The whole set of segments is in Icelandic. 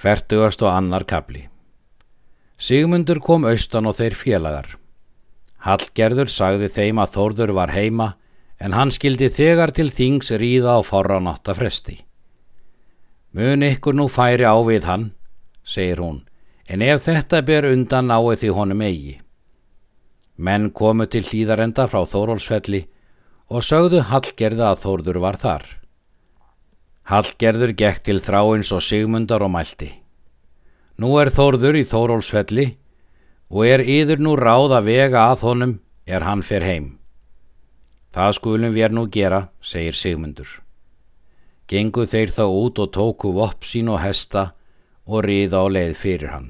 Fertugast og annar kapli. Sigmundur kom austan og þeir félagar. Hallgerður sagði þeim að Þórður var heima en hann skildi þegar til þings ríða á forra nátta fresti. Mun ykkur nú færi á við hann, segir hún, en ef þetta ber undan náið því honum eigi. Menn komu til hlýðarenda frá Þórólsfelli og sögðu Hallgerða að Þórður var þar. Hallgerður gekk til þráins og sigmundar og mælti. Nú er Þórður í Þórólsfelli og er yður nú ráð að vega að honum er hann fer heim. Það skulum við nú gera, segir Sigmundur. Gengu þeir þá út og tóku vopp sín og hesta og riða á leið fyrir hann.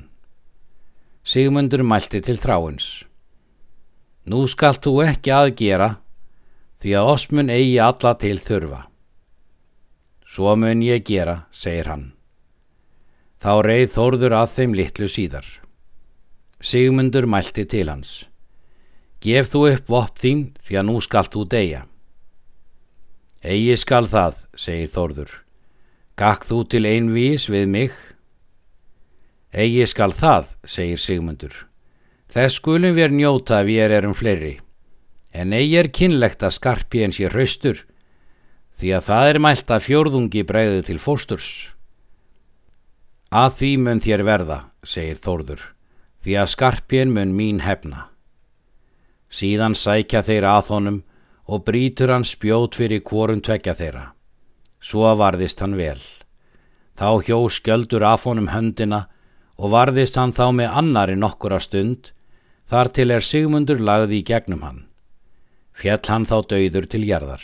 Sigmundur mælti til þráins. Nú skalt þú ekki aðgera því að osmun eigi alla til þurfa. Svo mun ég gera, segir hann. Þá reið Þórður að þeim litlu síðar. Sigmundur mælti til hans. Gef þú upp vopp þín því að nú skalt þú deyja. Egi skal það, segir Þórður. Gakk þú til einvís við mig? Egi skal það, segir Sigmundur. Þess skulum við njóta við erum fleiri. En eigi er kynlegt að skarpi en sér hraustur því að það er mælt að fjórðungi bregði til fósturs. Að því mun þér verða, segir Þórður, því að skarpjen mun mín hefna. Síðan sækja þeir að honum og brítur hann spjót fyrir kvorun tvekja þeirra. Svo varðist hann vel. Þá hjó skjöldur af honum höndina og varðist hann þá með annari nokkura stund, þar til er Sigmundur lagði í gegnum hann. Fjell hann þá dauður til gerðar.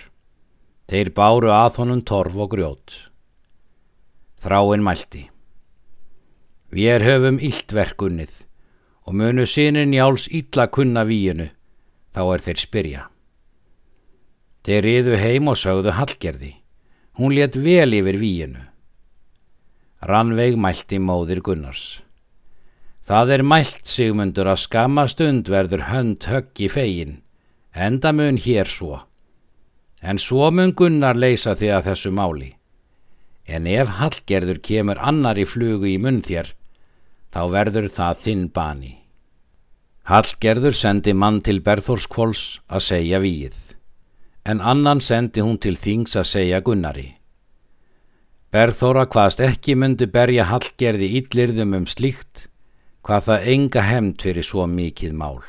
Þeir báru að honum torf og grjót. Þráinn mælti. Við höfum íldverkunnið og munu sinin jáls ítla kunna víinu, þá er þeir spyrja. Þeir riðu heim og sögðu hallgerði. Hún let vel yfir víinu. Rannveig mælti móðir Gunnars. Það er mælt sigmundur að skama stund verður hönd höggi fegin, enda mun hér svo en svo mun Gunnar leysa þig að þessu máli. En ef Hallgerður kemur annar í flugu í munn þér, þá verður það þinn bani. Hallgerður sendi mann til Berþórskvóls að segja víið, en annan sendi hún til Þings að segja Gunnari. Berþóra hvaðst ekki myndi berja Hallgerði íllirðum um slíkt, hvað það enga hemmt fyrir svo mikið mál.